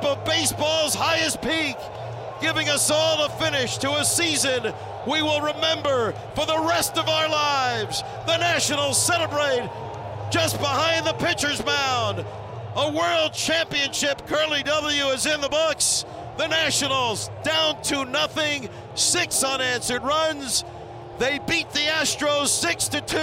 Top of baseball's highest peak, giving us all a finish to a season we will remember for the rest of our lives. The Nationals celebrate just behind the pitcher's mound. A world championship curly W is in the books. The Nationals down to nothing, six unanswered runs. They beat the Astros 6 to 2.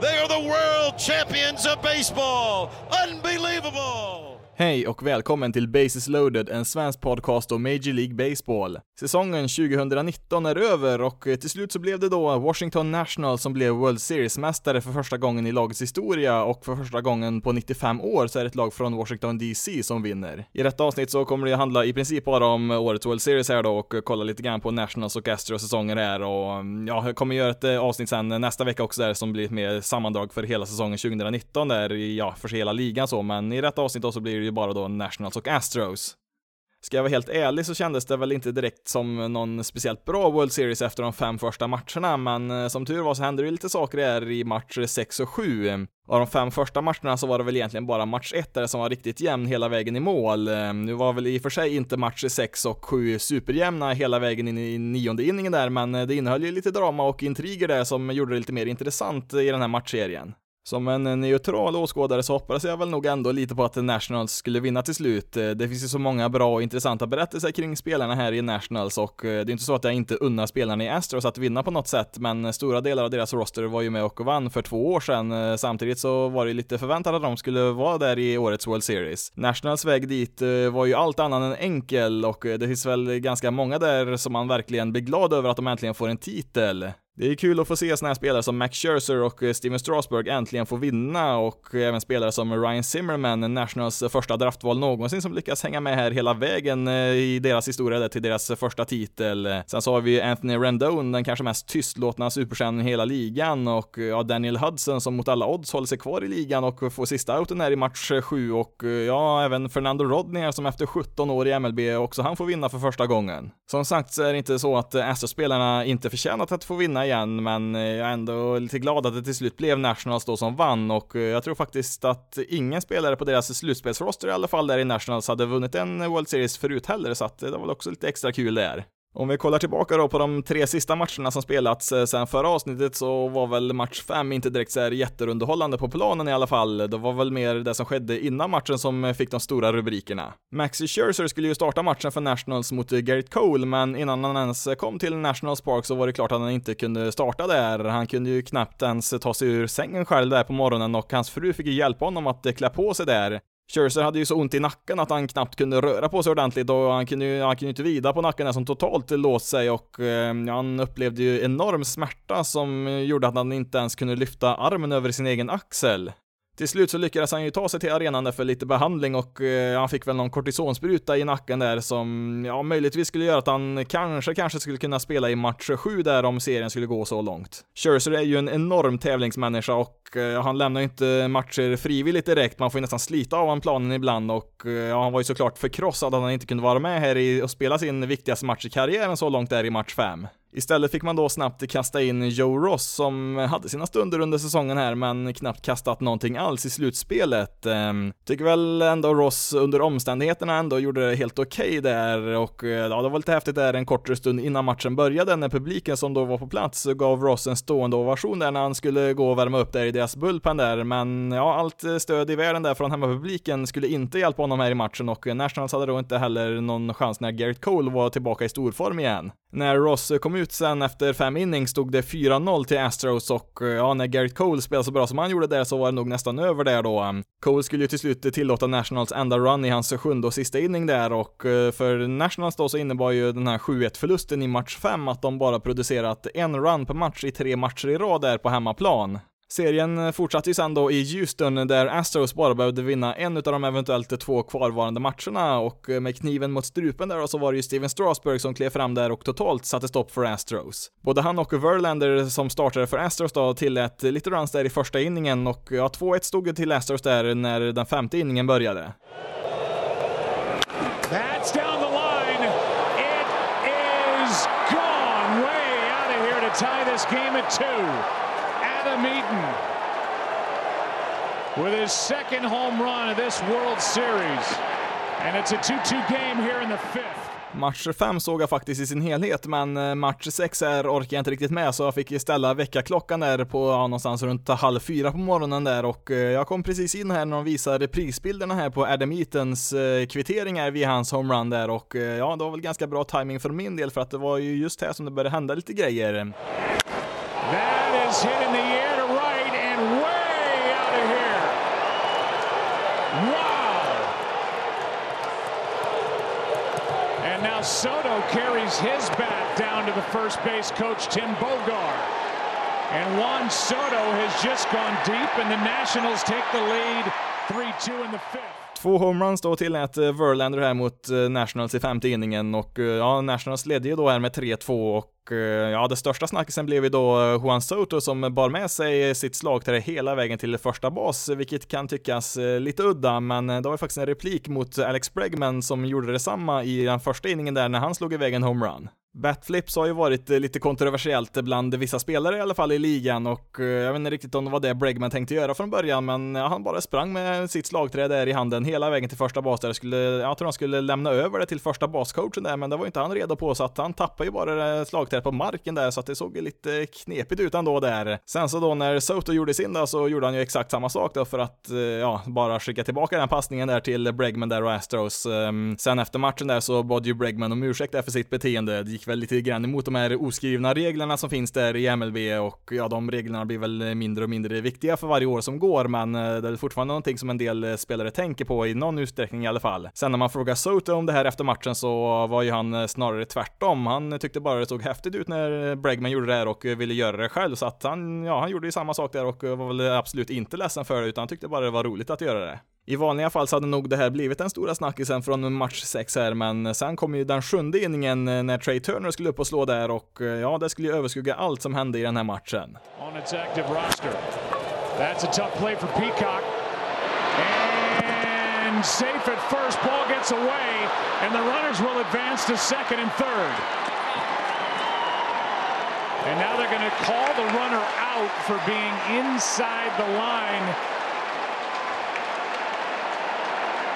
They are the world champions of baseball. Unbelievable. Hej och välkommen till Bases loaded, en svensk podcast om Major League Baseball. Säsongen 2019 är över och eh, till slut så blev det då Washington Nationals som blev World Series-mästare för första gången i lagets historia och för första gången på 95 år så är det ett lag från Washington DC som vinner. I detta avsnitt så kommer det handla i princip bara om årets World Series här då och eh, kolla lite grann på Nationals och Astros säsonger här och mm, ja, jag kommer göra ett eh, avsnitt sen nästa vecka också där som blir ett mer sammandrag för hela säsongen 2019 där, ja, för hela ligan så, men i detta avsnitt då så blir det ju bara då Nationals och Astros. Ska jag vara helt ärlig så kändes det väl inte direkt som någon speciellt bra World Series efter de fem första matcherna, men eh, som tur var så hände det ju lite saker där i match 6 och 7. Av de fem första matcherna så var det väl egentligen bara match 1 där som var riktigt jämn hela vägen i mål. Eh, nu var väl i och för sig inte match 6 och 7 superjämna hela vägen in i nionde inningen där, men eh, det innehöll ju lite drama och intriger där som gjorde det lite mer intressant i den här matchserien. Som en neutral åskådare så hoppades jag väl nog ändå lite på att Nationals skulle vinna till slut. Det finns ju så många bra och intressanta berättelser kring spelarna här i Nationals och eh, det är inte så att jag inte unnar spelarna i Astros att vinna på något sätt, men stora delar av deras roster var ju med och vann för två år sedan. Eh, samtidigt så var det lite förväntat att de skulle vara där i årets World Series. Nationals väg dit eh, var ju allt annat än enkel och det finns väl ganska många där som man verkligen blir glad över att de äntligen får en titel. Det är kul att få se såna här spelare som Max Scherzer och eh, Steven Strasburg äntligen få vinna och eh, även spelare som Ryan Zimmerman, Nationals första draftval någonsin som lyckas hänga med här hela vägen eh, i deras historia där till deras första titel. Sen så har vi Anthony Rendon, den kanske mest tystlåtna superstjärnan i hela ligan och ja, Daniel Hudson som mot alla odds håller sig kvar i ligan och får sista outen här i match 7 och ja, även Fernando Rodney som efter 17 år i MLB också han får vinna för första gången. Som sagt så är det inte så att Astros-spelarna inte förtjänat att få vinna igen, men eh, jag är ändå lite glad att det till slut blev Nationals då som vann och eh, jag tror faktiskt att ingen spelare på deras slutspelsroster i alla fall där i Nationals hade vunnit en World Series förut heller, så att eh, det var väl också lite extra kul där. Om vi kollar tillbaka då på de tre sista matcherna som spelats sedan sen förra avsnittet så var väl match 5 inte direkt så här jätterunderhållande på planen i alla fall. Det var väl mer det som skedde innan matchen som fick de stora rubrikerna. Maxi Scherzer skulle ju starta matchen för Nationals mot eh, Garrett Cole, men innan han ens kom till Nationals Park så var det klart att han inte kunde starta där. Han kunde ju knappt ens ta sig ur sängen själv där på morgonen och hans fru fick ju hjälpa honom att eh, klä på sig där. Scherzer hade ju så ont i nacken att han knappt kunde röra på sig ordentligt och han kunde ju, han kunde ju inte vida på nacken som totalt låst sig och eh, han upplevde ju enorm smärta som gjorde att han inte ens kunde lyfta armen över sin egen axel. Till slut så lyckades han ju ta sig till arenan där för lite behandling och eh, han fick väl någon kortisonspruta i nacken där som, ja, möjligtvis skulle göra att han kanske, kanske skulle kunna spela i match 7 där om serien skulle gå så långt. Scherzer är ju en enorm tävlingsmänniska och eh, han lämnar ju inte matcher frivilligt direkt, man får ju nästan slita av honom planen ibland och eh, ja, han var ju såklart förkrossad att han inte kunde vara med här i och spela sin viktigaste match i karriären så långt där i match 5. Istället fick man då snabbt kasta in Joe Ross som hade sina stunder under säsongen här men knappt kastat någonting alls i slutspelet. Ehm, tycker väl ändå Ross under omständigheterna ändå gjorde det helt okej okay där och eh, ja, det var lite häftigt där en kortare stund innan matchen började när publiken som då var på plats gav Ross en stående ovation där när han skulle gå och värma upp där i deras bullpen där men ja, allt eh, stöd i världen där från hemmapubliken skulle inte hjälpa honom här i matchen och Nationals hade då inte heller någon chans när Garrett Cole var tillbaka i storform igen. När Ross kom ut sen efter fem innings stod det 4-0 till Astros och eh, ja, när Garrett Cole spelade så bra som han gjorde där så var det nog nästan över där då. Mm. Cole skulle ju till slut tillåta Nationals enda run i hans sjunde och sista inning där och eh, för Nationals då så innebar ju den här 7-1 förlusten i match 5 att de bara producerat en run per match i tre matcher i rad där på hemmaplan. Serien fortsatte ju sen då i Houston där Astros bara behövde vinna en av de eventuellt två kvarvarande matcherna och eh, med kniven mot strupen där så var det ju Steven Strasberg som klev fram där och totalt satte stopp för Astros. Både han och Verlander som startade för Astros då tillät lite runs där i första inningen och ja, 2-1 stod till Astros där när den femte inningen började. That's down the line. It is gone way out of here to tie this game at two. Adam Eaton with his second home run of this World Series. And it's a 2-2 game here in the fifth. Match 5 såg jag faktiskt i sin helhet, men eh, match 6 är orkar jag inte riktigt med, så jag fick ställa väckarklockan där på ja, någonstans runt halv fyra på morgonen där och eh, jag kom precis in här när de visade prisbilderna här på Adam Eatons eh, kvitteringar vid hans homerun där och ja, det var väl ganska bra timing för min del för att det var ju just här som det började hända lite grejer. Is hit in the air to right and way out of here. Wow! And now Soto carries his bat down to the first base coach, Tim Bogar. And Juan Soto has just gone deep, and the Nationals take the lead 3-2 in the fifth. Två homeruns då tillät eh, Verlander här mot eh, Nationals i femte inningen och eh, ja, Nationals ledde ju då här med 3-2 och ja, det största snackisen blev ju då Juan Soto som bar med sig sitt slagträ hela vägen till första bas, vilket kan tyckas lite udda, men det var faktiskt en replik mot Alex Bregman som gjorde detsamma i den första inningen där när han slog iväg en homerun. Batflips har ju varit eh, lite kontroversiellt bland vissa spelare i alla fall i ligan och eh, jag vet inte riktigt om det var det Bregman tänkte göra från början men han bara sprang med sitt slagträ där i handen hela vägen till första bas där skulle, jag tror han skulle lämna över det till första bascoachen där men det var inte han redo på så att han tappade ju bara slagträet på marken där så att det såg lite knepigt ut ändå där. Sen så då när Soto gjorde sin då så gjorde han ju exakt samma sak då för att eh, ja, bara skicka tillbaka den passningen där till Bregman där och Astros. Ehm, sen efter matchen där så bad ju Bregman om ursäkt där för sitt beteende. Gick väl lite grann emot de här oskrivna reglerna som finns där i MLB och ja, de reglerna blir väl mindre och mindre viktiga för varje år som går, men eh, det är fortfarande någonting som en del eh, spelare tänker på i någon utsträckning i alla fall. Sen när man frågar Soto om det här efter matchen så var ju han eh, snarare tvärtom. Han tyckte bara det såg häftigt ut när Bregman gjorde det här och ville göra det själv, så att han, ja, han gjorde ju samma sak där och var väl absolut inte ledsen för det, utan han tyckte bara det var roligt att göra det. I vanliga fall så hade nog det här blivit den stora snackisen från match 6 här, men sen kom ju den sjunde inningen eh, när Trey Turner skulle upp och slå där och eh, ja, det skulle ju överskugga allt som hände i den här matchen. On its active roster. That's a tough play for Peacock. And safe at first, ball gets away, and the runners will advance to second and third. And now they're going to call the runner out for being inside the line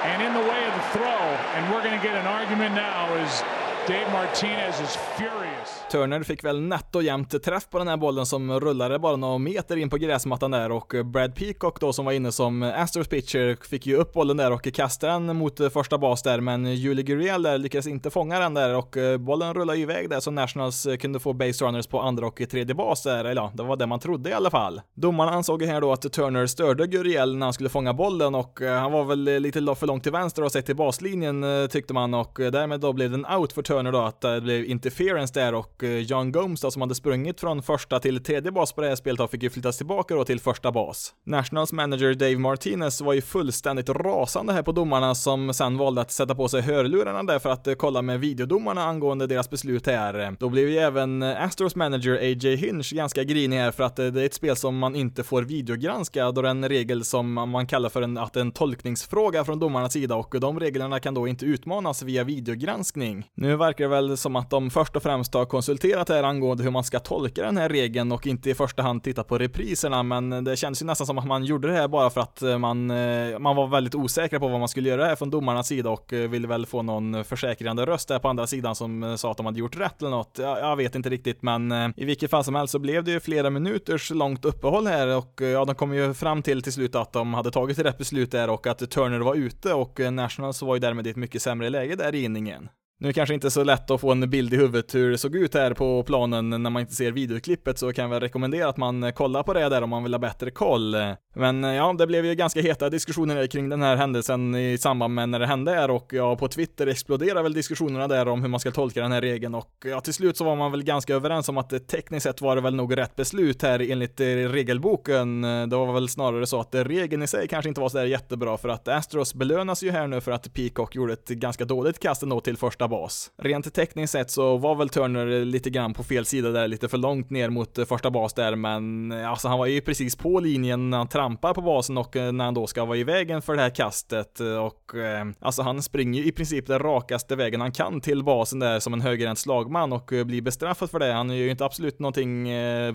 and in the way of the throw. And we're going to get an argument now as Dave Martinez is furious. Turner fick väl nätt och jämnt träff på den här bollen som rullade bara några meter in på gräsmattan där och Brad Peacock då som var inne som Astros pitcher fick ju upp bollen där och kastade den mot första bas där men Julie Gurriel där lyckades inte fånga den där och eh, bollen rullade iväg där så Nationals eh, kunde få base runners på andra och tredje bas där, eller ja, det var det man trodde i alla fall. Domarna ansåg här då att Turner störde Gurriel när han skulle fånga bollen och eh, han var väl lite för långt till vänster och sett till baslinjen tyckte man och därmed då blev det en out för Turner då att det blev interference där och eh, John Gomes då som hade sprungit från första till tredje bas på det här spelet då fick ju flyttas tillbaka då till första bas. Nationals manager Dave Martinez var ju fullständigt rasande här på domarna som sen valde att sätta på sig hörlurarna där för att eh, kolla med videodomarna angående deras beslut här. Då blev ju även eh, Astros manager AJ Hinch ganska grinig här för att det är ett spel som man inte får videogranska då det är en regel som man kallar för en, att en tolkningsfråga från domarnas sida och de reglerna kan då inte utmanas via videogranskning. Nu verkar det väl som att de först och främst har konsulterat här angående hur man ska tolka den här regeln och inte i första hand titta på repriserna, men det känns ju nästan som att man gjorde det här bara för att eh, man, eh, man var väldigt osäker på vad man skulle göra här från domarnas sida och eh, ville väl få någon försäkrande röst där på andra sidan som sa att de hade gjort rätt eller något. Jag, jag vet inte riktigt, men i vilket fall som helst så blev det ju flera minuters långt uppehåll här och ja, de kom ju fram till till slut att de hade tagit rätt beslut där och att Turner var ute och Nationals var ju därmed i ett mycket sämre läge där i inningen. Nu är det kanske inte så lätt att få en bild i huvudet hur det såg ut här på planen när man inte ser videoklippet så kan jag väl rekommendera att man kollar på det där om man vill ha bättre koll. Men ja, det blev ju ganska heta diskussioner kring den här händelsen i samband med när det hände här och ja, på Twitter exploderade väl diskussionerna där om hur man ska tolka den här regeln och ja, till slut så var man väl ganska överens om att det tekniskt sett var det väl nog rätt beslut här enligt eh, regelboken. Det var väl snarare så att regeln i sig kanske inte var så där jättebra för att Astros belönas ju här nu för att Peacock gjorde ett ganska dåligt kast ändå till första bas. Rent tekniskt sett så var väl Turner lite grann på fel sida där, lite för långt ner mot eh, första bas där, men eh, alltså han var ju precis på linjen när han trampar på basen och eh, när han då ska vara i vägen för det här kastet och alltså han springer ju i princip den rakaste vägen han kan till basen där som en högerhänt slagman och blir bestraffad för det. Han gör ju inte absolut någonting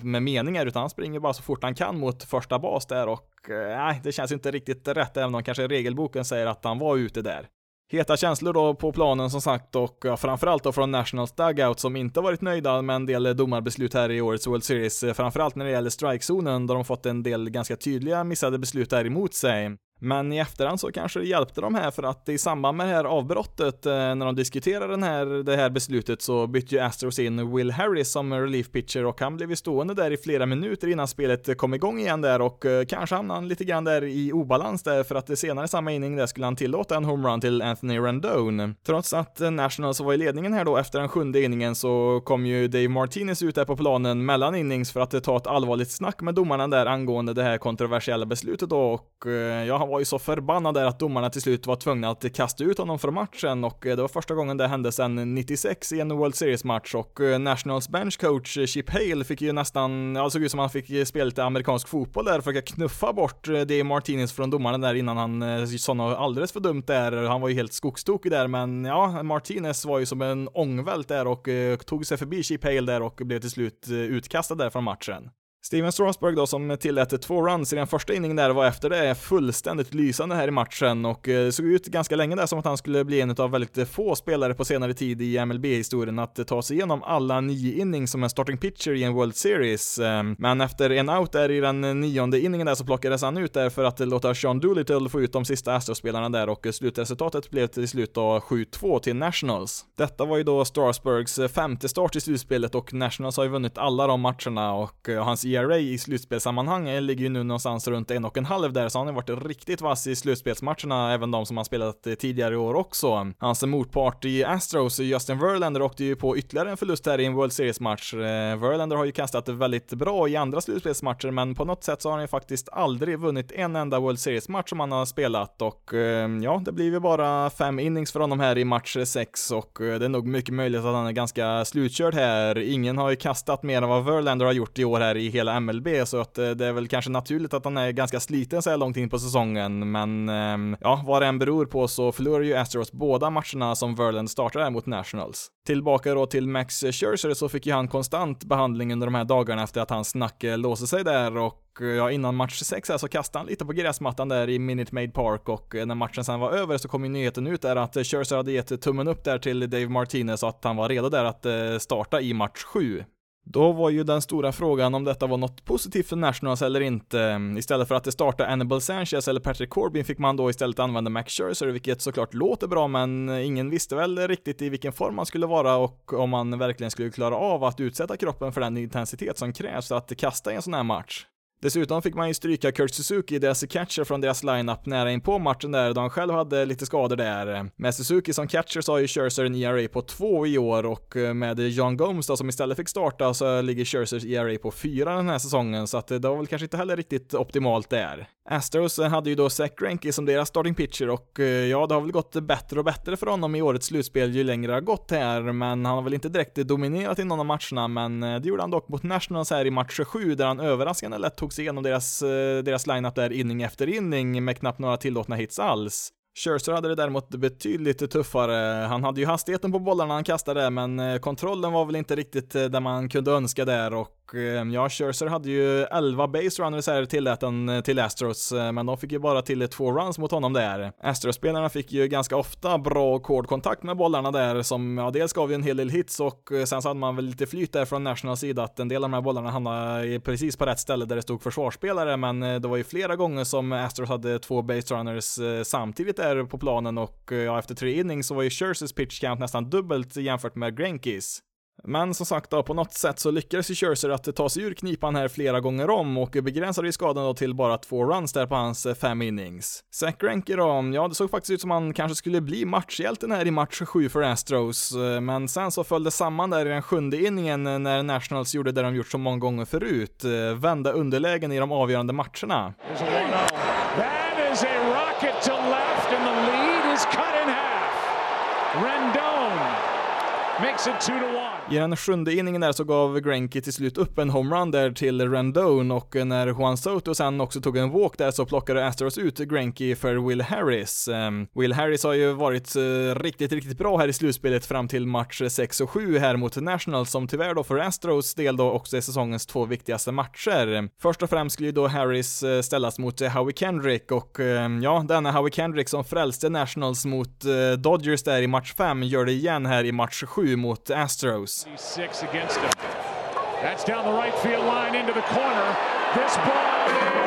med meningar utan han springer bara så fort han kan mot första bas där och nej, det känns inte riktigt rätt även om kanske regelboken säger att han var ute där. Heta känslor då på planen som sagt och framförallt då från Nationals Dugout som inte varit nöjda med en del domarbeslut här i årets World Series, framförallt när det gäller strikezonen där de fått en del ganska tydliga missade beslut där emot sig. Men i efterhand så kanske det hjälpte de här för att i samband med det här avbrottet eh, när de diskuterade den här, det här beslutet så bytte ju Astros in Will Harris som relief pitcher och han blev ju stående där i flera minuter innan spelet kom igång igen där och eh, kanske hamnade han lite grann där i obalans där för att senare samma inning där skulle han tillåta en homerun till Anthony Rendone. Trots att Nationals var i ledningen här då efter den sjunde inningen så kom ju Dave Martinez ut där på planen mellan innings för att ta ett allvarligt snack med domarna där angående det här kontroversiella beslutet då och eh, ja, var ju så förbannad där att domarna till slut var tvungna att kasta ut honom från matchen och eh, det var första gången det hände sedan 96 i en World Series-match och eh, Nationals bench coach eh, Chip Hale fick ju nästan, ja det såg ut som han fick spela lite amerikansk fotboll där försöka knuffa bort Dave Martinez från domarna där innan han sa något alldeles för dumt där. Han var ju helt skogstokig där men ja, Martinez var ju som en ångvält där och tog sig förbi Chip Hale där och blev till slut utkastad där från matchen. Steven Strasburg då som tillät två runs i den första inningen där var efter det fullständigt lysande här i matchen och det såg ut ganska länge där som att han skulle bli en av väldigt få spelare på senare tid i MLB-historien att ta sig igenom alla nio innings som en starting pitcher i en World Series. Ehm, men efter en out där i den nionde inningen där så plockades han ut där för att låta Sean Doolittle få ut de sista Astros-spelarna där och slutresultatet blev till slut då 7-2 till Nationals. Detta var ju då Strasburgs femte start i slutspelet och Nationals har ju vunnit alla de matcherna och eh, hans ERA i slutspelssammanhang eh, ligger ju nu någonstans runt en och en halv där, så han har varit riktigt vass i slutspelsmatcherna, även de som han spelat eh, tidigare i år också. Hans motpart i Astros, eh, Justin Verlander, åkte ju på ytterligare en förlust här i en World Series-match. Verlander har ju kastat väldigt bra i andra slutspelsmatcher, men på något sätt så har han ju faktiskt aldrig vunnit en enda World Series-match som han har spelat och ja, det blir ju bara fem innings för honom här i match 6 och det är nog mycket möjligt att han är ganska slutkörd här. Ingen har ju kastat mer än vad Verlander har gjort i år här i hela hela MLB, så att eh, det är väl kanske naturligt att han är ganska sliten så här långt in på säsongen, men ehm, ja, vad det än beror på så förlorar ju Astros båda matcherna som Verland startar här mot Nationals. Tillbaka då till Max Scherzer så fick ju han konstant behandling under de här dagarna efter att hans snack eh, låste sig där och eh, ja, innan match 6 här så kastade han lite på gräsmattan där i Minute Maid Park och när matchen sen var över så kom ju nyheten ut där att Scherzer hade gett tummen upp där till Dave Martinez så att han var redo där att starta i match 7. Då var ju den stora frågan om detta var något positivt för Nationals eller inte. Istället för att det startade Annabel Sanchez eller Patrick Corbin fick man då istället använda Max Scherzer, vilket såklart låter bra, men ingen visste väl riktigt i vilken form man skulle vara och om man verkligen skulle klara av att utsätta kroppen för den intensitet som krävs för att kasta i en sån här match. Dessutom fick man ju stryka Kurt Suzuki, deras catcher från deras lineup nära in på matchen där, då han själv hade lite skador där. Med Suzuki som catcher så har ju Scherzer en ERA på 2 i år och eh, med John Gomes då som istället fick starta så ligger Scherzers ERA på 4 den här säsongen, så att eh, det var väl kanske inte heller riktigt optimalt där. Astros eh, hade ju då Zach Greinke som deras starting pitcher och ja, det har väl gått bättre och bättre för honom i årets slutspel ju längre det har gått här, men han har väl inte direkt dominerat i någon av matcherna, men det gjorde han dock mot Nationals här i match 7 där han överraskande lätt tog slogs igenom deras, eh, deras lineup där inning efter inning med knappt några tillåtna hits alls. Scherzer hade det däremot betydligt tuffare. Han hade ju hastigheten på bollarna han kastade, men eh, kontrollen var väl inte riktigt eh, där man kunde önska där och eh, ja, Scherzer hade ju 11 base runners här tillät den till Astros, men de fick ju bara till två runs mot honom där. Astros-spelarna fick ju ganska ofta bra och kontakt med bollarna där som, ja, dels gav ju en hel del hits och sen så hade man väl lite flyt där från Nationals sida att en del av de här bollarna hamnade precis på rätt ställe där det stod försvarsspelare, men det var ju flera gånger som Astros hade två base runners samtidigt där på planen och eh, ja, efter tre innings så var ju Scherzers pitch count nästan dubbelt jämfört med Grenkis. Men som sagt då, på något sätt så lyckades ju Scherzer att ta sig ur knipan här flera gånger om och begränsade ju skadan då till bara två runs där på hans eh, fem innings. Zach Greinke då, mm, ja det såg faktiskt ut som han kanske skulle bli matchhjälten här i match 7 för Astros, eh, men sen så föll det samman där i den sjunde inningen när Nationals gjorde det de gjort så många gånger förut, vända underlägen i de avgörande matcherna. That is a rocket to left and the lead is cut in half. Rendon makes it two to one. I den sjunde inningen där så gav Greinke till slut upp en homerun där till Rendon och när Juan Soto sen också tog en walk där så plockade Astros ut Greinke för Will Harris. Ehm, Will Harris har ju varit eh, riktigt, riktigt bra här i slutspelet fram till match 6 och 7 här mot Nationals som tyvärr då för Astros del då också är säsongens två viktigaste matcher. Först och främst skulle ju då Harris eh, ställas mot eh, Howie Kendrick och ehm, ja, denna Howie Kendrick som frälste Nationals mot Dodgers där i match 5 gör det igen här i match 7 mot Astros. That's down the right field line into the corner. This ball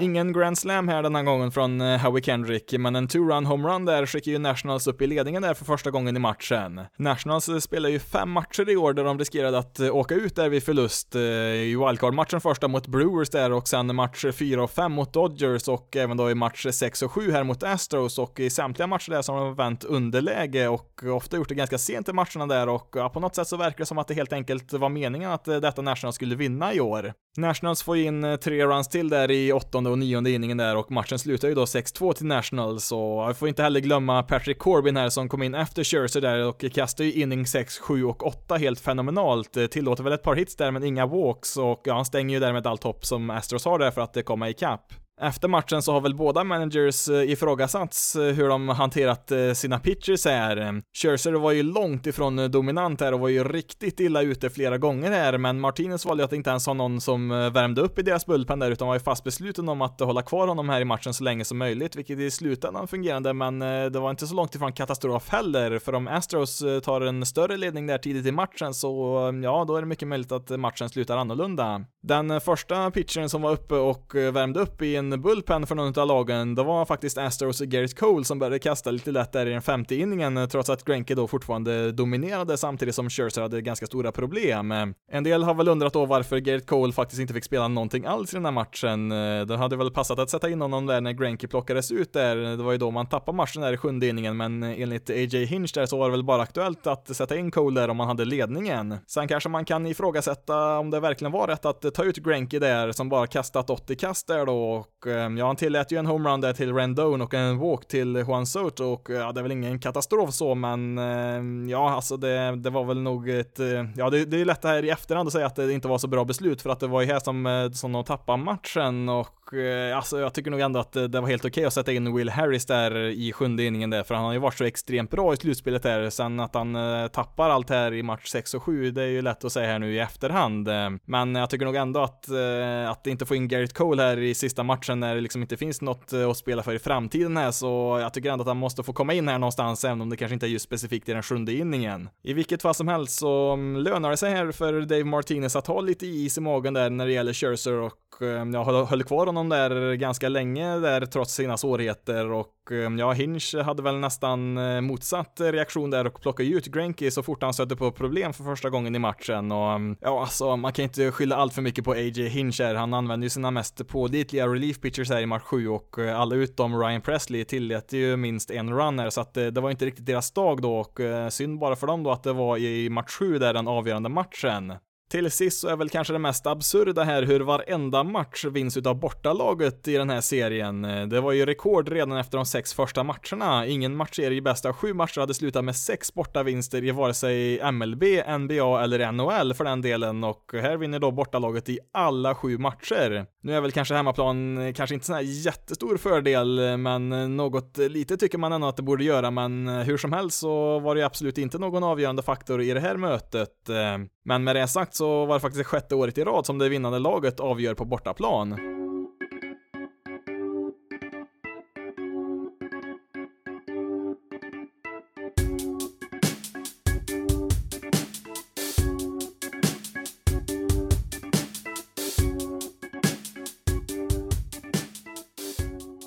Ingen Grand Slam här den här gången från eh, Howie Kendrick, men en two-run homerun där skickar ju Nationals upp i ledningen där för första gången i matchen. Nationals spelade spelar ju fem matcher i år där de riskerade att eh, åka ut där vid förlust. I wildcard-matchen första mot Brewers där och sen match 4 och 5 mot Dodgers och även då i match 6 och 7 här mot Astros och i samtliga matcher där så har de vänt underläge och ofta gjort det ganska sent i matcherna där och på något sätt så verkar det som att det helt enkelt var meningen att detta Nationals skulle vinna i år. Nationals får in eh, tre runs till där i åttonde och nionde inningen där och matchen slutar ju då 6-2 till Nationals och jag får inte heller glömma Patrick Corbin här som kom in efter Scherzer där och kastar ju inning 6, 7 och 8 helt fenomenalt. Eh, tillåter väl ett par hits där men inga walks och ja, han stänger ju därmed allt hopp som Astros har där för att eh, komma ikapp. Efter matchen så har väl båda managers eh, ifrågasatts eh, hur de hanterat eh, sina pitchers här. Scherzer var ju långt ifrån dominant här och var ju riktigt illa ute flera gånger här, men Martinez valde att inte ens ha någon som värmde upp i deras bullpen där, utan var ju fast besluten om att hålla kvar honom här i matchen så länge som möjligt, vilket i slutändan fungerade, men det var inte så långt ifrån katastrof heller, för om Astros tar en större ledning där tidigt i matchen så, ja, då är det mycket möjligt att matchen slutar annorlunda. Den första pitchern som var uppe och värmde upp i en bullpen för någon av lagen, då var faktiskt Astros och Garrett Cole som började kasta lite lätt där i den femte inningen, eh, trots att Greinke då fortfarande dominerade samtidigt som Scherzer hade ganska stora problem. Eh, en del har väl undrat då varför Garrett Cole faktiskt inte fick spela någonting alls i den här matchen. Eh, det hade väl passat att sätta in honom där när Greinke plockades ut där, det var ju då man tappade matchen där i sjunde inningen, men enligt AJ Hinch där så var det väl bara aktuellt att sätta in Cole där om man hade ledningen. Sen kanske man kan ifrågasätta om det verkligen var rätt att ta ut Greinke där som bara kastat 80 kast där då och ehm, ja, han tillät ju en homerun där till Rendon och en walk till Juan Soto och eh, ja, det är väl ingen katastrof så, men ehm, ja, alltså det, det var väl nog ett, eh, ja, det, det är lätt här i efterhand att säga att det inte var så bra beslut för att det var ju här som, eh, som de tappade matchen och Eh, alltså jag tycker nog ändå att eh, det var helt okej okay att sätta in Will Harris där i sjunde inningen där, för han har ju varit så extremt bra i slutspelet där, sen att han eh, tappar allt här i match 6 och 7, det är ju lätt att säga här nu i efterhand, men jag tycker nog ändå att, att inte få in Garrett Cole här i sista matchen när det liksom inte finns något att spela för i framtiden här så jag tycker ändå att han måste få komma in här någonstans även om det kanske inte är just specifikt i den sjunde inningen. I vilket fall som helst så mm, lönar det sig här för Dave Martinez att ha lite is i magen där när det gäller Scherzer och jag höll kvar honom honom där ganska länge där trots sina svårigheter och eh, ja, Hinch hade väl nästan eh, motsatt reaktion där och plockade ut Granky så fort han stötte på problem för första gången i matchen och mm, ja, alltså man kan inte skylla allt för mycket på AJ Hinch här. Han använde ju sina mest pålitliga relief pitchers här i match 7 och eh, alla utom Ryan Presley tillät ju minst en run här så att det var inte riktigt deras dag då och synd bara för dem då att det var i match 7 där den avgörande matchen. Till sist så är väl kanske det mest absurda här hur varenda match vinns utav bortalaget i den här serien. Det var ju rekord redan efter de sex första matcherna. Ingen matchserie i bästa sju matcher hade slutat med sex bortavinster i vare sig MLB, NBA eller NHL för den delen och här vinner då bortalaget i alla sju matcher. Nu är väl kanske hemmaplan kanske inte sån här jättestor fördel, men något lite tycker man ändå att det borde göra, men hur som helst så var det absolut inte någon avgörande faktor i det här mötet. Men med det sagt så var det faktiskt det sjätte året i rad som det vinnande laget avgör på bortaplan.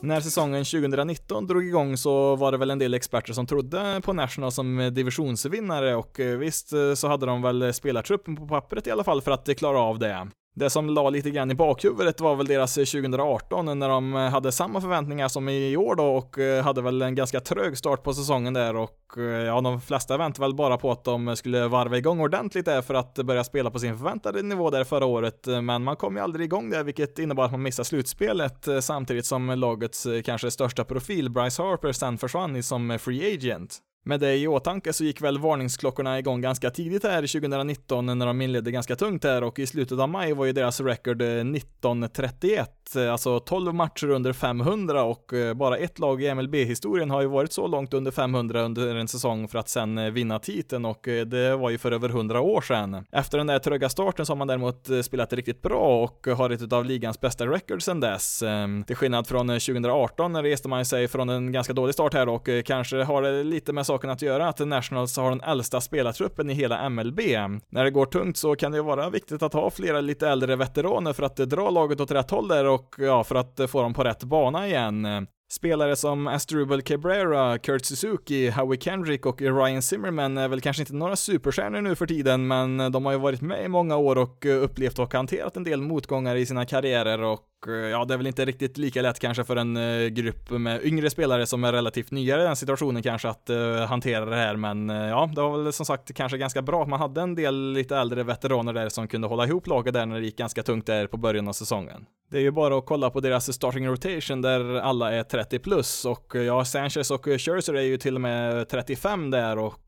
När säsongen 2019 drog igång så var det väl en del experter som trodde på National som divisionsvinnare och eh, visst eh, så hade de väl spelartruppen på pappret i alla fall för att klara av det. Det som la lite grann i bakhuvudet var väl deras eh, 2018 när de eh, hade samma förväntningar som i år då och eh, hade väl en ganska trög start på säsongen där och ja, de flesta väntade väl bara på att de skulle varva igång ordentligt där för att börja spela på sin förväntade nivå där förra året. Men man kom ju aldrig igång där, vilket innebar att man missade slutspelet samtidigt som lagets kanske största profil, Bryce Harper, sen försvann som free agent. Med det i åtanke så gick väl varningsklockorna igång ganska tidigt här 2019 när de inledde ganska tungt här och i slutet av maj var ju deras record eh, 1931 eh, alltså 12 matcher under 500 och eh, bara ett lag i MLB-historien har ju varit så långt under 500 under en säsong för att sen vinna titeln och det var ju för över 100 år sedan. Efter den där tröga starten så har man däremot spelat riktigt bra och har ett av ligans bästa records sen dess. Ehm, till skillnad från 2018 reste man sig från en ganska dålig start här och kanske har det lite med saken att göra att Nationals har den äldsta spelartruppen i hela MLB. När det går tungt så kan det vara viktigt att ha flera lite äldre veteraner för att dra laget åt rätt håll där och ja, för att få dem på rätt bana igen. Spelare som Astrubal Cabrera, Kurt Suzuki, Howie Kendrick och Ryan Zimmerman är väl kanske inte några superstjärnor nu för tiden, men de har ju varit med i många år och upplevt och hanterat en del motgångar i sina karriärer och Eh, ja, det är väl inte riktigt lika lätt kanske för en eh, grupp med yngre spelare som är relativt nyare i den situationen kanske att uh, hantera det här, men uh, ja, det var väl som sagt kanske ganska bra att man hade en del lite äldre veteraner där som kunde hålla ihop laget där när det gick ganska tungt där på början av säsongen. Det är ju bara att kolla på deras starting rotation där alla är 30 plus och ja, Sanchez och Scherzer är ju till och med 35 där och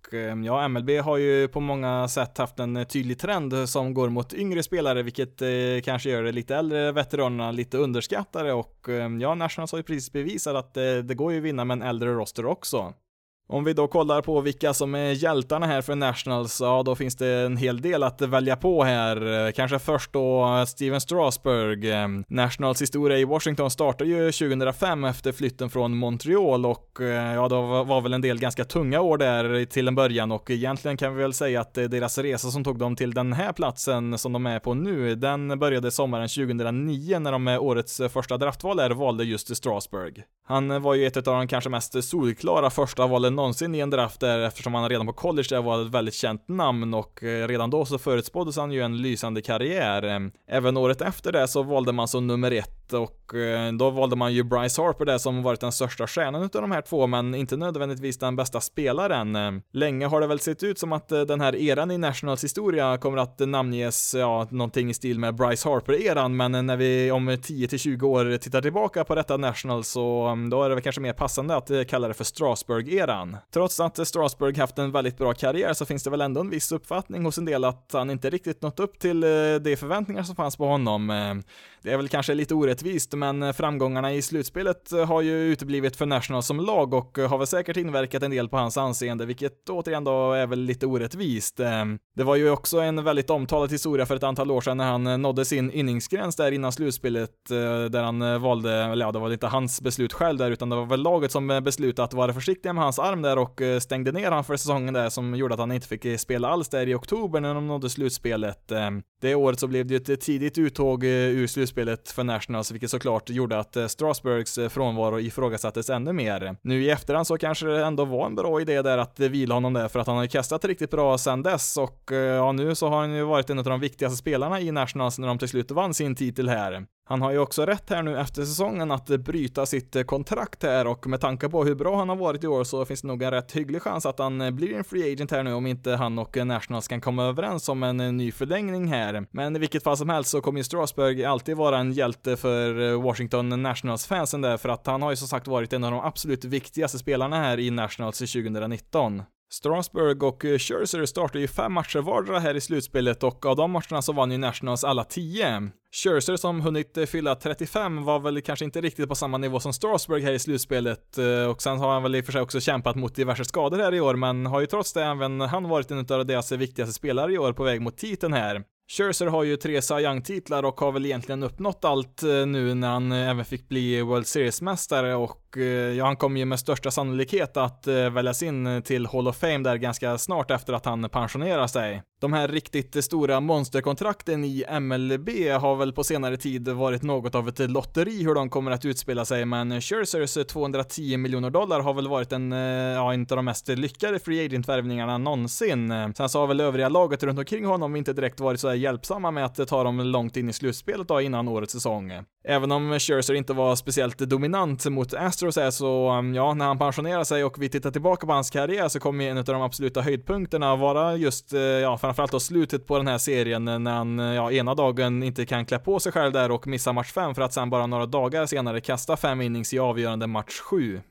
ja, MLB har ju på många sätt haft en tydlig trend som går mot yngre spelare, vilket eh, kanske gör det lite äldre veteranerna lite underskattade och eh, ja, Nationals har ju precis bevisat att det, det går ju att vinna med en äldre roster också. Om vi då kollar på vilka som är hjältarna här för Nationals, ja då finns det en hel del att välja på här. Kanske först då Steven Strasburg. Nationals historia i Washington startade ju 2005 efter flytten från Montreal och eh, ja, då var väl en del ganska tunga år där till en början och egentligen kan vi väl säga att deras resa som tog dem till den här platsen som de är på nu, den började sommaren 2009 när de med årets första draftval där valde just Strasburg. Han var ju ett av de kanske mest solklara första valen någonsin i en draft där eftersom han redan på college där var ett väldigt känt namn och eh, redan då så förutspåddes han ju en lysande karriär. Även året efter det så valde man som nummer ett och och eh, då valde man ju Bryce Harper där som varit den största stjärnan utav de här två, men inte nödvändigtvis den bästa spelaren. Eh, länge har det väl sett ut som att eh, den här eran i Nationals historia kommer att namnges, ja, någonting i stil med Bryce Harper-eran, men när vi om 10-20 år tittar tillbaka på detta Nationals så mm, då är det väl kanske mer passande att kalla det för Strasburg-eran. Trots att Strasburg haft en väldigt bra karriär så finns det väl ändå en viss uppfattning hos en del att han inte riktigt nått upp till de förväntningar som fanns på honom. Det är väl kanske lite orättvist, men framgångarna i slutspelet har ju uteblivit för National som lag och har väl säkert inverkat en del på hans anseende, vilket återigen då är väl lite orättvist. Ehm, det var ju också en väldigt omtalad historia för ett antal år sedan när han nådde sin inningsgräns där innan slutspelet, eh, där han eh, valde, eller ja, det var inte hans beslut själv där, utan det var väl laget som eh, beslutade att vara försiktiga med hans arm där och stängde ner han för säsongen där som gjorde att han inte fick spela alls där i oktober när de nådde slutspelet. Ehm, det året så blev det ju ett tidigt uttåg ur slutspelet för Nationals Nationals, vilket såklart gjorde att eh, Strasburgs eh, frånvaro ifrågasattes ännu mer. Nu i efterhand så kanske det ändå var en bra idé där att eh, vila honom där, för att han har ju kastat riktigt bra sedan dess och ja, nu så har han ju varit en av de viktigaste spelarna i Nationals när de till slut vann sin titel här. Han har ju också rätt här nu efter säsongen att bryta sitt eh, kontrakt här och med tanke på hur bra han har varit i år så finns det nog en rätt hygglig chans att han eh, blir en free agent här nu om inte han och eh, Nationals kan komma överens om en ny förlängning här. Men i vilket fall som helst så kommer ju Strasburg alltid vara en hjälte för Washington Nationals-fansen där för att han har ju som sagt varit en av de absolut viktigaste spelarna här i Nationals i 2019. Strasburg och eh, Scherzer startade ju fem matcher vardera här i slutspelet och av de matcherna så vann ju Nationals alla tio. Scherzer som hunnit eh, fylla 35 var väl kanske inte riktigt på samma nivå som Strasburg här i slutspelet eh, och sen har han väl i och för sig också kämpat mot diverse skador här i år men har ju trots det även han varit en av deras viktigaste spelare i år på väg mot titeln här. Scherzer har ju tre Cy Young-titlar och har väl egentligen uppnått allt nu när han även fick bli World Series-mästare och Ja, eh, han kommer ju med största sannolikhet att eh, väljas in till Hall of Fame där ganska snart efter att han pensionerar sig. De här riktigt stora monsterkontrakten i MLB har väl på senare tid varit något av ett lotteri hur de kommer att utspela sig, men Scherzers 210 miljoner dollar har väl varit en, eh, ja, inte av de mest lyckade free agent-värvningarna någonsin. Sen så har väl övriga laget runt omkring honom inte direkt varit så hjälpsamma med att ta dem långt in i slutspelet då innan årets säsong. Även om Scherzer inte var speciellt dominant mot Astros är så, um, ja, när han pensionerar sig och vi tittar tillbaka på hans karriär så kommer en av de absoluta höjdpunkterna vara just, eh, ja, framförallt då slutet på den här serien när han, ja, ena dagen inte kan klä på sig själv där och missa match 5 för att sen bara några dagar senare kasta fem innings i avgörande match 7.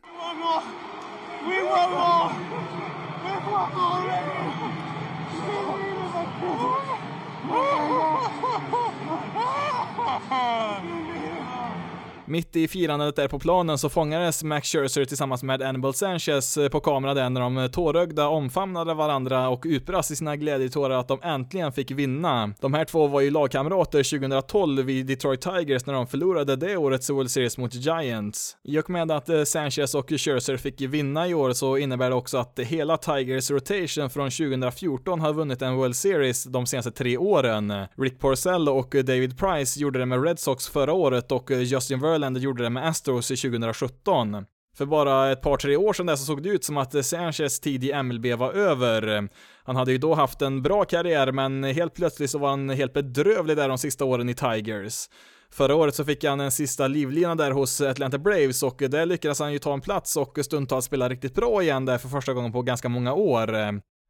Mitt i firandet där på planen så fångades Max Scherzer tillsammans med Annibal Sanchez eh, på kamera där när de eh, tårögda omfamnade varandra och utbrast i sina glädjetårar att de äntligen fick vinna. De här två var ju lagkamrater 2012 i Detroit Tigers när de förlorade det årets World Series mot Giants. I och med att eh, Sanchez och Scherzer fick vinna i år så innebär det också att hela Tigers rotation från 2014 har vunnit en World Series de senaste tre åren. Rick Porcello och David Price gjorde det med Red Sox förra året och Justin Verlander Verlander gjorde det med Astros i 2017. För bara ett par, tre år sedan där så såg det ut som att Sanchez tid i MLB var över. Han hade ju då haft en bra karriär, men helt plötsligt så var han helt bedrövlig där de sista åren i Tigers. Förra året så fick han en sista livlina där hos Atlanta Braves och där lyckades han ju ta en plats och stundtals spela riktigt bra igen där för första gången på ganska många år.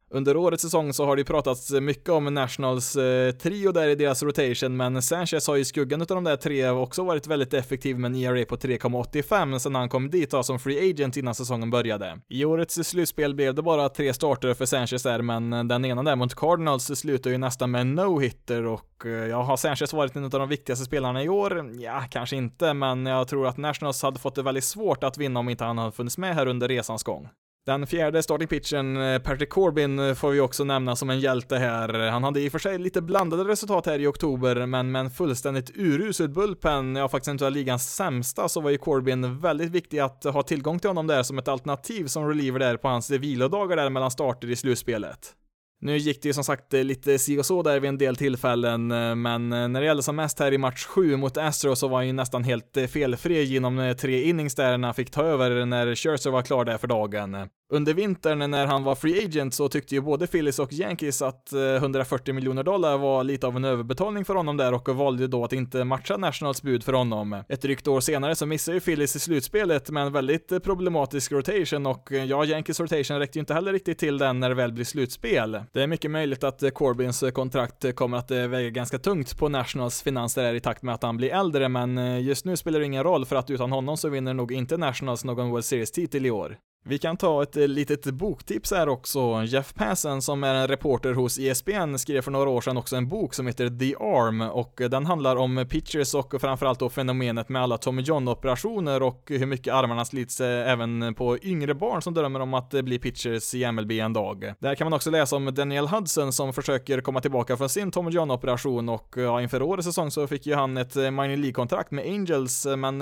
Under årets säsong så har det ju pratats mycket om Nationals eh, trio där i deras rotation, men Sanchez har ju i skuggan av de där tre också varit väldigt effektiv med en ERA på 3,85 sedan han kom dit då, som free agent innan säsongen började. I årets slutspel blev det bara tre starter för Sanchez där, men den ena där mot Cardinals slutar ju nästan med en no-hitter och eh, ja, har Sanchez varit en av de viktigaste spelarna i år? Ja, kanske inte, men jag tror att Nationals hade fått det väldigt svårt att vinna om inte han hade funnits med här under resans gång. Den fjärde starting pitchen, eh, Patrick Corbin, eh, får vi också nämna som en hjälte här. Han hade i och för sig lite blandade resultat här i oktober, men med en fullständigt urusel bullpen, ja faktiskt inte ligans sämsta, så var ju Corbin väldigt viktig att ha tillgång till honom där som ett alternativ som reliever där på hans vilodagar där mellan starter i slutspelet. Nu gick det ju som sagt eh, lite si och så där vid en del tillfällen, eh, men eh, när det gällde som mest här i match 7 mot Astro så var han ju nästan helt felfri genom tre innings där när han fick ta över när Scherzer var klar där för dagen. Under vintern när han var free agent så tyckte ju både Phillies och Yankees att eh, 140 miljoner dollar var lite av en överbetalning för honom där och valde då att inte matcha Nationals bud för honom. Ett drygt år senare så missade ju Phillies i slutspelet med en väldigt eh, problematisk rotation och eh, ja, Yankees rotation räckte ju inte heller riktigt till den när det väl blir slutspel. Det är mycket möjligt att Corbins kontrakt kommer att väga ganska tungt på Nationals finanser i takt med att han blir äldre, men just nu spelar det ingen roll för att utan honom så vinner nog inte Nationals någon World Series-titel i år. Vi kan ta ett eh, litet boktips här också. Jeff Passen som är en reporter hos ESPN skrev för några år sedan också en bok som heter The Arm och eh, den handlar om pitchers och framförallt då fenomenet med alla Tommy John-operationer och hur mycket armarna slits eh, även på yngre barn som drömmer om att bli pitchers i MLB en dag. Där kan man också läsa om Daniel Hudson som försöker komma tillbaka från sin Tommy John-operation och ja, inför årets säsong så fick ju han ett minor League-kontrakt med Angels men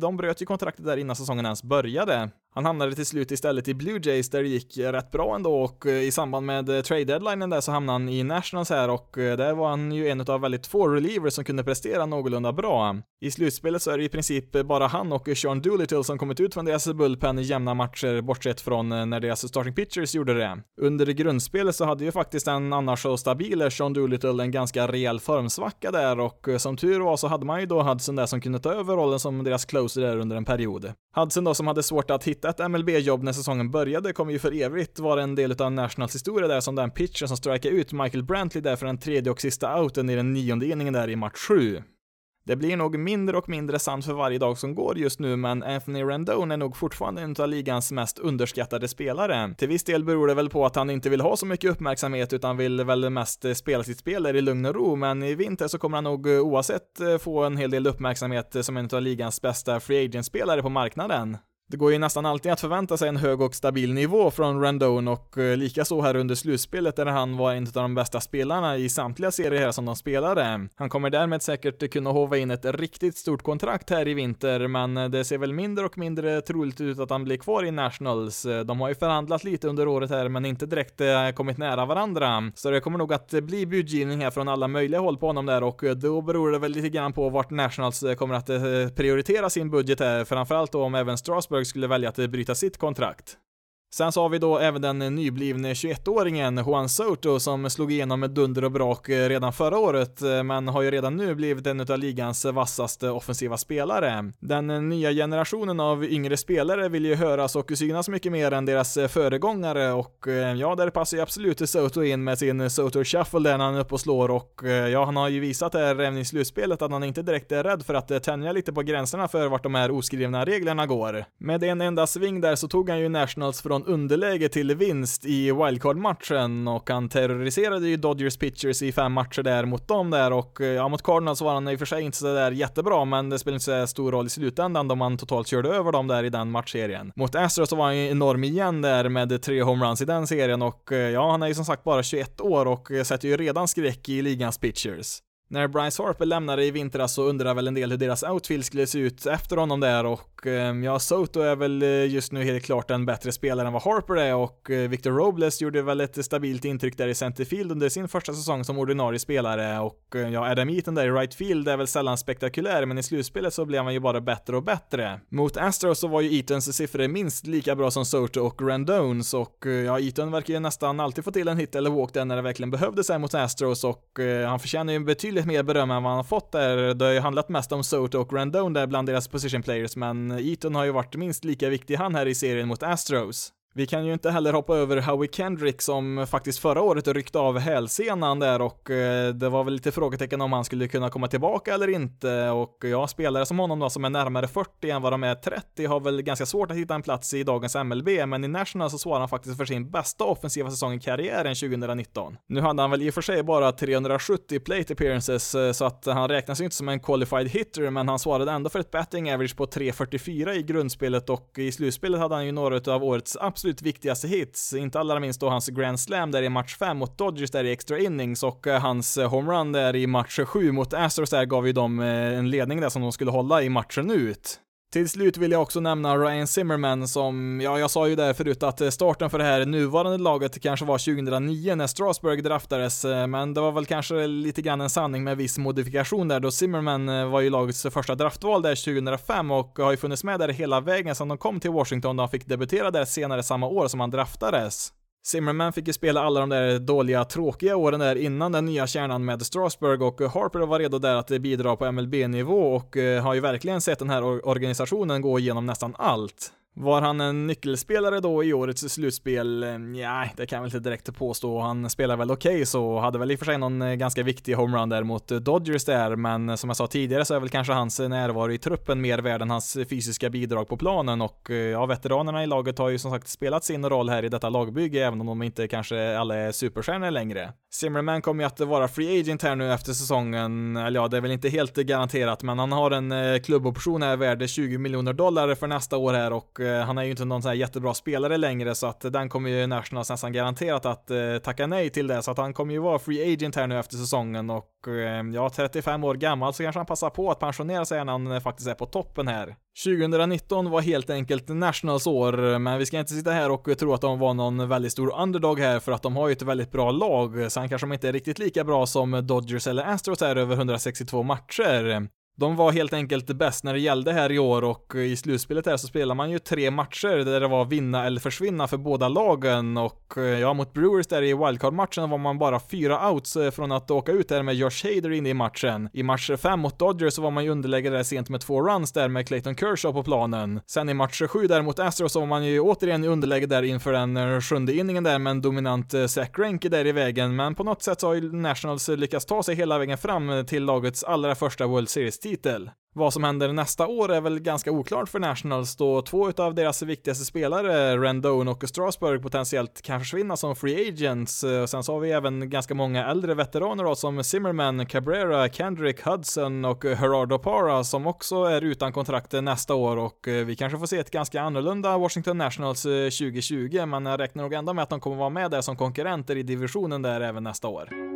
de bröt ju kontraktet där innan säsongen ens började. Han hamnade till slut istället i Blue Jays där det gick rätt bra ändå och eh, i samband med eh, trade deadlinen där så hamnade han i Nationals här och eh, där var han ju en av väldigt få relievers som kunde prestera någorlunda bra. I slutspelet så är det i princip bara han och Sean Doolittle som kommit ut från deras bullpen i jämna matcher bortsett från när deras starting pitchers gjorde det. Under grundspelet så hade ju faktiskt en annars så stabil Sean Doolittle en ganska rejäl formsvacka där och som tur var så hade man ju då Hudson där som kunde ta över rollen som deras closer där under en period. Hudson då som hade svårt att hitta ett MLB-jobb när säsongen började kommer ju för evigt vara en del av Nationals historia där som den pitchen som strikade ut Michael Brantley där för den tredje och sista outen i den nionde inningen där i match 7. Det blir nog mindre och mindre sant för varje dag som går just nu, men Anthony Rendon är nog fortfarande en av ligans mest underskattade spelare. Till viss del beror det väl på att han inte vill ha så mycket uppmärksamhet, utan vill väl mest eh, spela sitt spel där i lugn och ro, men i vinter så kommer han nog eh, oavsett eh, få en hel del uppmärksamhet som en av ligans bästa free agent-spelare på marknaden. Det går ju nästan alltid att förvänta sig en hög och stabil nivå från Randone och eh, likaså här under slutspelet där han var en av de bästa spelarna i samtliga serier här som de spelade. Han kommer därmed säkert kunna hova in ett riktigt stort kontrakt här i vinter, men eh, det ser väl mindre och mindre troligt ut att han blir kvar i Nationals. Eh, de har ju förhandlat lite under året här, men inte direkt kommit nära varandra, så det kommer nog att bli budgivning här från alla möjliga håll på honom där och då beror det väl lite grann på vart Nationals kommer att prioritera sin budget här, framförallt då om även Strasbourg skulle välja att bryta sitt kontrakt. Sen så har vi då även den nyblivne 21-åringen Juan Soto som slog igenom med dunder och brak eh, redan förra året, eh, men har ju redan nu blivit en av ligans vassaste offensiva spelare. Den eh, nya generationen av yngre spelare vill ju höras och synas mycket mer än deras föregångare och ja, där passar ju absolut Soto in med sin Soto Shuffle där han är uppe och slår och ja, han har ju visat här även i slutspelet att han inte direkt är rädd för att tänja lite på gränserna för vart de här oskrivna reglerna går. Med en enda sving där så tog han ju Nationals från underläge till vinst i wildcard-matchen och han terroriserade ju Dodgers pitchers i fem matcher där mot dem där och eh, ja, mot Cardinals var han i och för sig inte så där jättebra, men det spelar inte så stor roll i slutändan då man totalt körde över dem där i den matchserien. Mot Astros så var han ju enorm igen där med tre homeruns i den serien och eh, ja, han är ju som sagt bara 21 år och eh, sätter ju redan skräck i ligans pitchers. När Bryce Harper lämnade i vintras så undrar väl en del hur deras outfield skulle se ut efter honom där och ehm, ja, Soto är väl eh, just nu helt klart en bättre spelare än vad Harper är och eh, Victor Robles gjorde väl ett stabilt intryck där i centerfield under sin första säsong som ordinarie spelare och eh, ja, Adam Eaton där i right field är väl sällan spektakulär men i slutspelet så blev han ju bara bättre och bättre. Mot Astros så var ju Eatons siffror minst lika bra som Soto och Randones och ja, Eaton verkar ju nästan alltid få till en hit eller walk där när det verkligen behövdes här mot Astros och han förtjänar ju en betydligt betydligt mer beröm än vad han har fått där. Det har ju handlat mest om Soto och Randone där bland deras position players, men Eaton har ju varit minst lika viktig han här i serien mot Astros. Vi kan ju inte heller hoppa över Howie Kendrick som faktiskt förra året ryckte av hälsenan där och eh, det var väl lite frågetecken om han skulle kunna komma tillbaka eller inte och ja, spelare som honom då som är närmare 40 än vad de är 30 har väl ganska svårt att hitta en plats i dagens MLB, men i National så svarar han faktiskt för sin bästa offensiva säsong i karriären 2019. Nu hade han väl i och för sig bara 370 plate appearances eh, så att han räknas ju inte som en qualified hitter, men han svarade ändå för ett betting average på 3.44 i grundspelet och i slutspelet hade han ju några av årets absolut absolut viktigaste hits, inte allra minst då hans Grand Slam där i match 5 mot Dodgers där i extra innings och eh, hans eh, homerun där i match 7 mot Astros där gav ju dem eh, en ledning där som de skulle hålla i matchen ut. Till slut vill jag också nämna Ryan Zimmerman som, ja, jag sa ju där förut att eh, starten för det här nuvarande laget kanske var 2009 när Strasbourg draftades, eh, men det var väl kanske lite grann en sanning med viss modifikation där då Zimmerman eh, var ju lagets första draftval där 2005 och har ju funnits med där hela vägen sedan de kom till Washington då han fick debutera där senare samma år som han draftades. Zimmerman fick ju spela alla de där dåliga, tråkiga åren där innan den nya kärnan med Strasburg och Harper var redo där att bidra på MLB-nivå och eh, har ju verkligen sett den här organisationen gå igenom nästan allt. Var han en nyckelspelare då i årets slutspel? Eh, Nej, det kan jag väl inte direkt påstå. Han spelar väl okej okay, så hade väl i och för sig någon eh, ganska viktig homerun där mot eh, Dodgers där, men som jag sa tidigare så är väl kanske hans närvaro i truppen mer värd än hans fysiska bidrag på planen och ja, veteranerna i laget har ju som sagt spelat sin roll här i detta lagbygge, även om de inte kanske alla är superstjärnor längre. Zimmerman kommer ju att vara free agent här nu efter säsongen, eller ja, det är väl inte helt garanterat, men han har en klubboption här värd 20 miljoner dollar för nästa år här och Eh, han är ju inte någon sån här jättebra spelare längre så att den kommer ju Nationals nästan garanterat att eh, tacka nej till det så att han kommer ju vara free agent här nu efter säsongen och eh, ja, 35 år gammal så kanske han passar på att pensionera sig när han faktiskt är på toppen här. 2019 var helt enkelt Nationals år, men vi ska inte sitta här och tro att de var någon väldigt stor underdog här för att de har ju ett väldigt bra lag. Sen kanske de inte är riktigt lika bra som Dodgers eller Astros är över 162 matcher. De var helt enkelt bäst när det gällde här i år och i slutspelet här så spelar man ju tre matcher där det var vinna eller försvinna för båda lagen och eh, ja, mot Brewers där i wildcard-matchen var man bara fyra outs eh, från att åka ut där med Josh Hader inne i matchen. I match fem mot Dodgers så var man ju underläge där sent med två runs där med Clayton Kershaw på planen. Sen i match sju där mot Astros så var man ju återigen i underläge där inför den eh, sjunde inningen där med en dominant Zack Zach Greinke där i vägen, men på något sätt så har ju Nationals lyckats ta sig hela vägen fram till lagets allra första World Series titel. Vad som händer nästa år är väl ganska oklart för Nationals då två av deras viktigaste spelare, Rendon och Strasburg, potentiellt kan försvinna som free agents. Sen så har vi även ganska många äldre veteraner då som Zimmerman, Cabrera, Kendrick, Hudson och Gerardo Parra som också är utan kontrakt nästa år och eh, vi kanske får se ett ganska annorlunda Washington Nationals eh, 2020 men jag räknar nog ändå med att de kommer vara med där som konkurrenter i divisionen där även nästa år.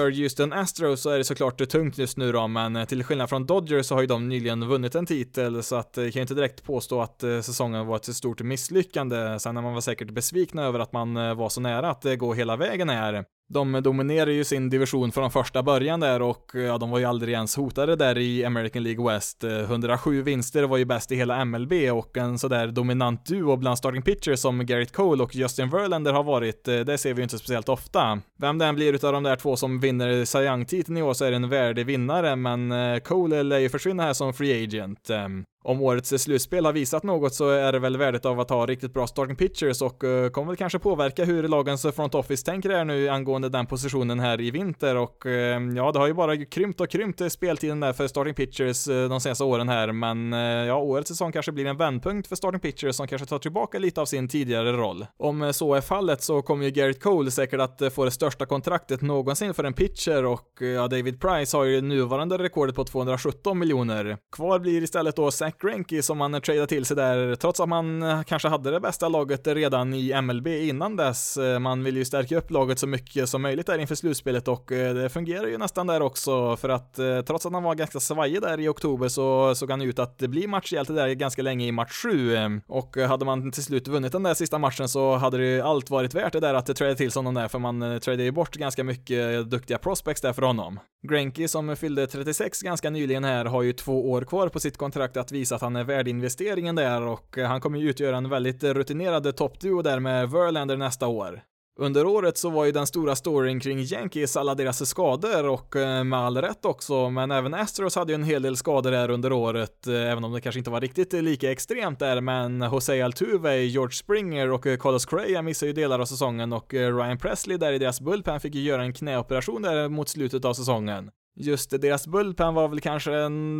För Houston Astros så är det såklart tungt just nu då, men eh, till skillnad från Dodgers så har ju de nyligen vunnit en titel, så att eh, jag kan kan inte direkt påstå att eh, säsongen var ett stort misslyckande. Sen är man var säkert besvikna över att man var så nära att gå hela vägen här. De dominerar ju sin division från första början där och eh, ja, de var ju aldrig ens hotade där i American League West. Eh, 107 vinster var ju bäst i hela MLB och en sådär dominant duo bland starting pitchers som Garrett Cole och Justin Verlander har varit, eh, det ser vi ju inte speciellt ofta. Vem det än blir utav de där två som vinner Cy Young-titeln i år så är det en värdig vinnare, men Cole lär ju försvinna här som free agent. Ehm, om årets slutspel har visat något så är det väl värdet av att ha riktigt bra starting pitchers och eh, kommer väl kanske påverka hur lagens front office tänker är nu angående den positionen här i vinter och eh, ja, det har ju bara krympt och krympt speltiden där för starting pitchers eh, de senaste åren här, men ja, årets säsong kanske blir en vändpunkt för starting pitchers som kanske tar tillbaka lite av sin tidigare roll. Om så är fallet så kommer ju Garrett Cole säkert att få det största kontraktet någonsin för en pitcher och ja, David Price har ju nuvarande rekordet på 217 miljoner. Kvar blir istället då Zach Greinke som man tradar till sig där, trots att man eh, kanske hade det bästa laget redan i MLB innan dess. Eh, man vill ju stärka upp laget så mycket som möjligt där inför slutspelet och eh, det fungerar ju nästan där också för att trots att han var ganska svajig där i oktober så såg han ut att bli matchhjälte där ganska länge i match 7 och hade man till slut vunnit den där sista matchen så hade det ju allt varit värt det där att trada till sig honom där för man tradade ju bort ganska mycket duktiga prospects där för honom. Greinke som fyllde 36 ganska nyligen här har ju två år kvar på sitt kontrakt att visa att han är värd investeringen där och eh, han kommer ju utgöra en väldigt rutinerad toppduo där med Verlander nästa år. Under året så var ju den stora storyn kring Yankees alla deras skador och eh, med all rätt också, men även Astros hade ju en hel del skador här under året, eh, även om det kanske inte var riktigt lika extremt där, men Jose Altuve, George Springer och Carlos Correa missade ju delar av säsongen och Ryan Presley där i deras bullpen fick ju göra en knäoperation där mot slutet av säsongen. Just deras bullpen var väl kanske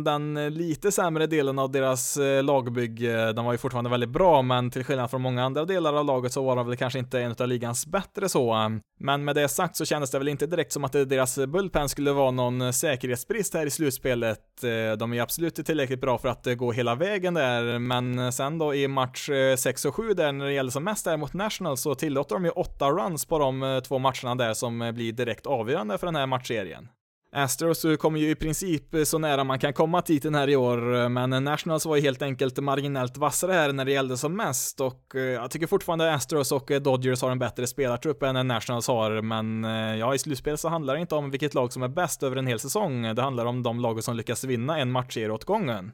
den lite sämre delen av deras eh, lagbygg, lagbygge. Den var ju fortfarande väldigt bra, men till skillnad från många andra delar av laget så var de väl kanske inte en av ligans bättre så. Men med det sagt så kändes det väl inte direkt som att deras bullpen skulle vara någon säkerhetsbrist här i slutspelet. Eh, de är absolut tillräckligt bra för att gå hela vägen där, men sen då i match 6 och 7 där när det gäller som mest där mot National så tillåter de ju 8 runs på de två matcherna där som blir direkt avgörande för den här matchserien. Astros kommer ju i princip eh, så nära man kan komma titeln här i år, eh, men Nationals var ju helt enkelt marginellt vassare här när det gällde som mest och eh, jag tycker fortfarande Astros och Dodgers har en bättre spelartrupp än Nationals har, men ja, i slutspel så handlar det inte om vilket lag som är bäst över en hel säsong, det handlar om de lag som lyckas vinna en matchserie åt gången.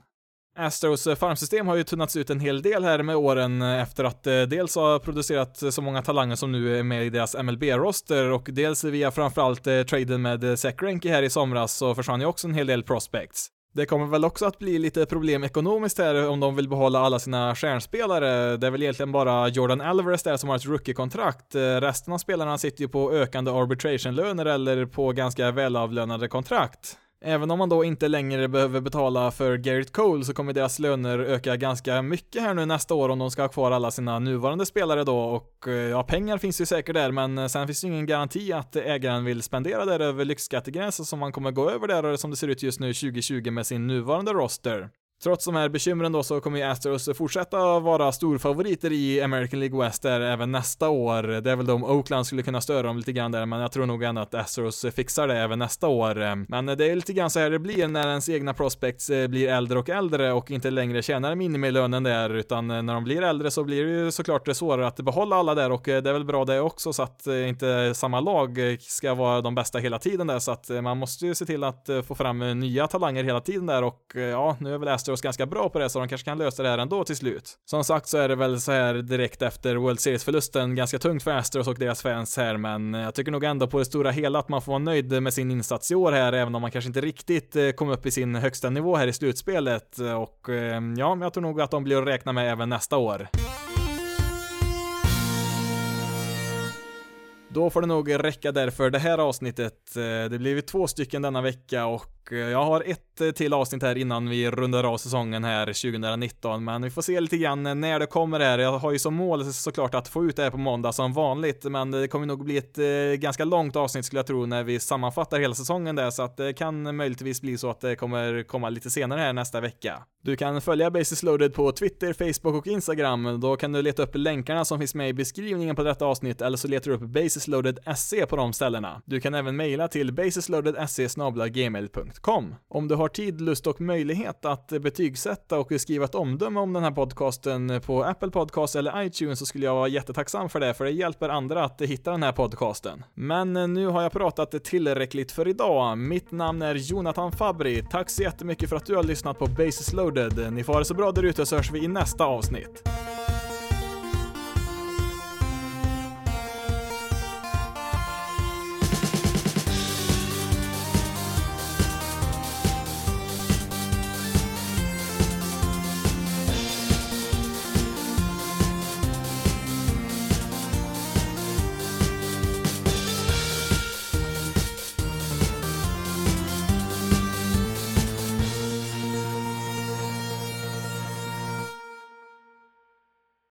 Astros eh, farmsystem har ju tunnats ut en hel del här med åren eh, efter att eh, dels ha producerat så många talanger som nu är med i deras MLB-roster och dels via framförallt traden med Zach Greinke här i somras så försvann ju också en hel del prospects. Det kommer väl också att bli lite problem ekonomiskt här om de vill behålla alla sina stjärnspelare. Det är väl egentligen bara Jordan Alvarez där som har ett rookie-kontrakt. Resten av spelarna sitter ju på ökande arbitration-löner eller på ganska välavlönade kontrakt. Även om man då inte längre behöver betala för Garrett Cole så kommer deras löner öka ganska mycket här nu nästa år om de ska ha kvar alla sina nuvarande spelare då och eh, ja, pengar finns ju säkert där men eh, sen finns det ju ingen garanti att ägaren vill spendera där över lyxskattegränsen som man kommer gå över där eh, som det ser ut just nu 2020 med sin nuvarande roster. Trots de här bekymren då så kommer ju Astros fortsätta vara storfavoriter i American League West där även nästa år. Det är väl då om Oakland skulle kunna störa dem lite grann där, men jag tror nog ändå att Astros fixar det även nästa år. Men det är lite grann så här det blir när ens egna prospects eh, blir äldre och äldre och inte längre tjänar minimilönen där, utan eh, när de blir äldre så blir det ju såklart svårare att behålla alla där och eh, det är väl bra det också så att inte samma lag ska vara de bästa hela tiden där, så att man måste ju se till att få fram nya talanger hela tiden där och ja, nu är väl Astros Astros ganska bra på det så de kanske kan lösa det här ändå till slut. Som sagt så är det väl så här direkt efter World Series-förlusten ganska tungt för Astros och deras fans här, men eh, jag tycker nog ändå på det stora hela att man får vara nöjd med sin insats i år här, även om man kanske inte riktigt eh, kom upp i sin högsta nivå här i slutspelet eh, och ja, jag tror nog att de blir att räkna med även nästa år. Då får det nog räcka där för det här avsnittet. Det blir två stycken denna vecka och jag har ett till avsnitt här innan vi rundar av säsongen här 2019, men vi får se lite grann när det kommer här. Jag har ju som mål såklart att få ut det här på måndag som vanligt, men det kommer nog bli ett eh, ganska långt avsnitt skulle jag tro när vi sammanfattar hela säsongen där, så att det kan möjligtvis bli så att det kommer komma lite senare här nästa vecka. Du kan följa Basis loaded på Twitter, Facebook och Instagram. Då kan du leta upp länkarna som finns med i beskrivningen på detta avsnitt eller så letar du upp basisloaded.se på de ställena. Du kan även mejla till basisloaded.se gmail.com gmail.com. Om du har har tid, lust och möjlighet att betygsätta och skriva ett omdöme om den här podcasten på Apple Podcast eller iTunes så skulle jag vara jättetacksam för det, för det hjälper andra att hitta den här podcasten. Men nu har jag pratat tillräckligt för idag. Mitt namn är Jonathan Fabri. Tack så jättemycket för att du har lyssnat på Basis loaded. Ni får ha det så bra där ute så hörs vi i nästa avsnitt.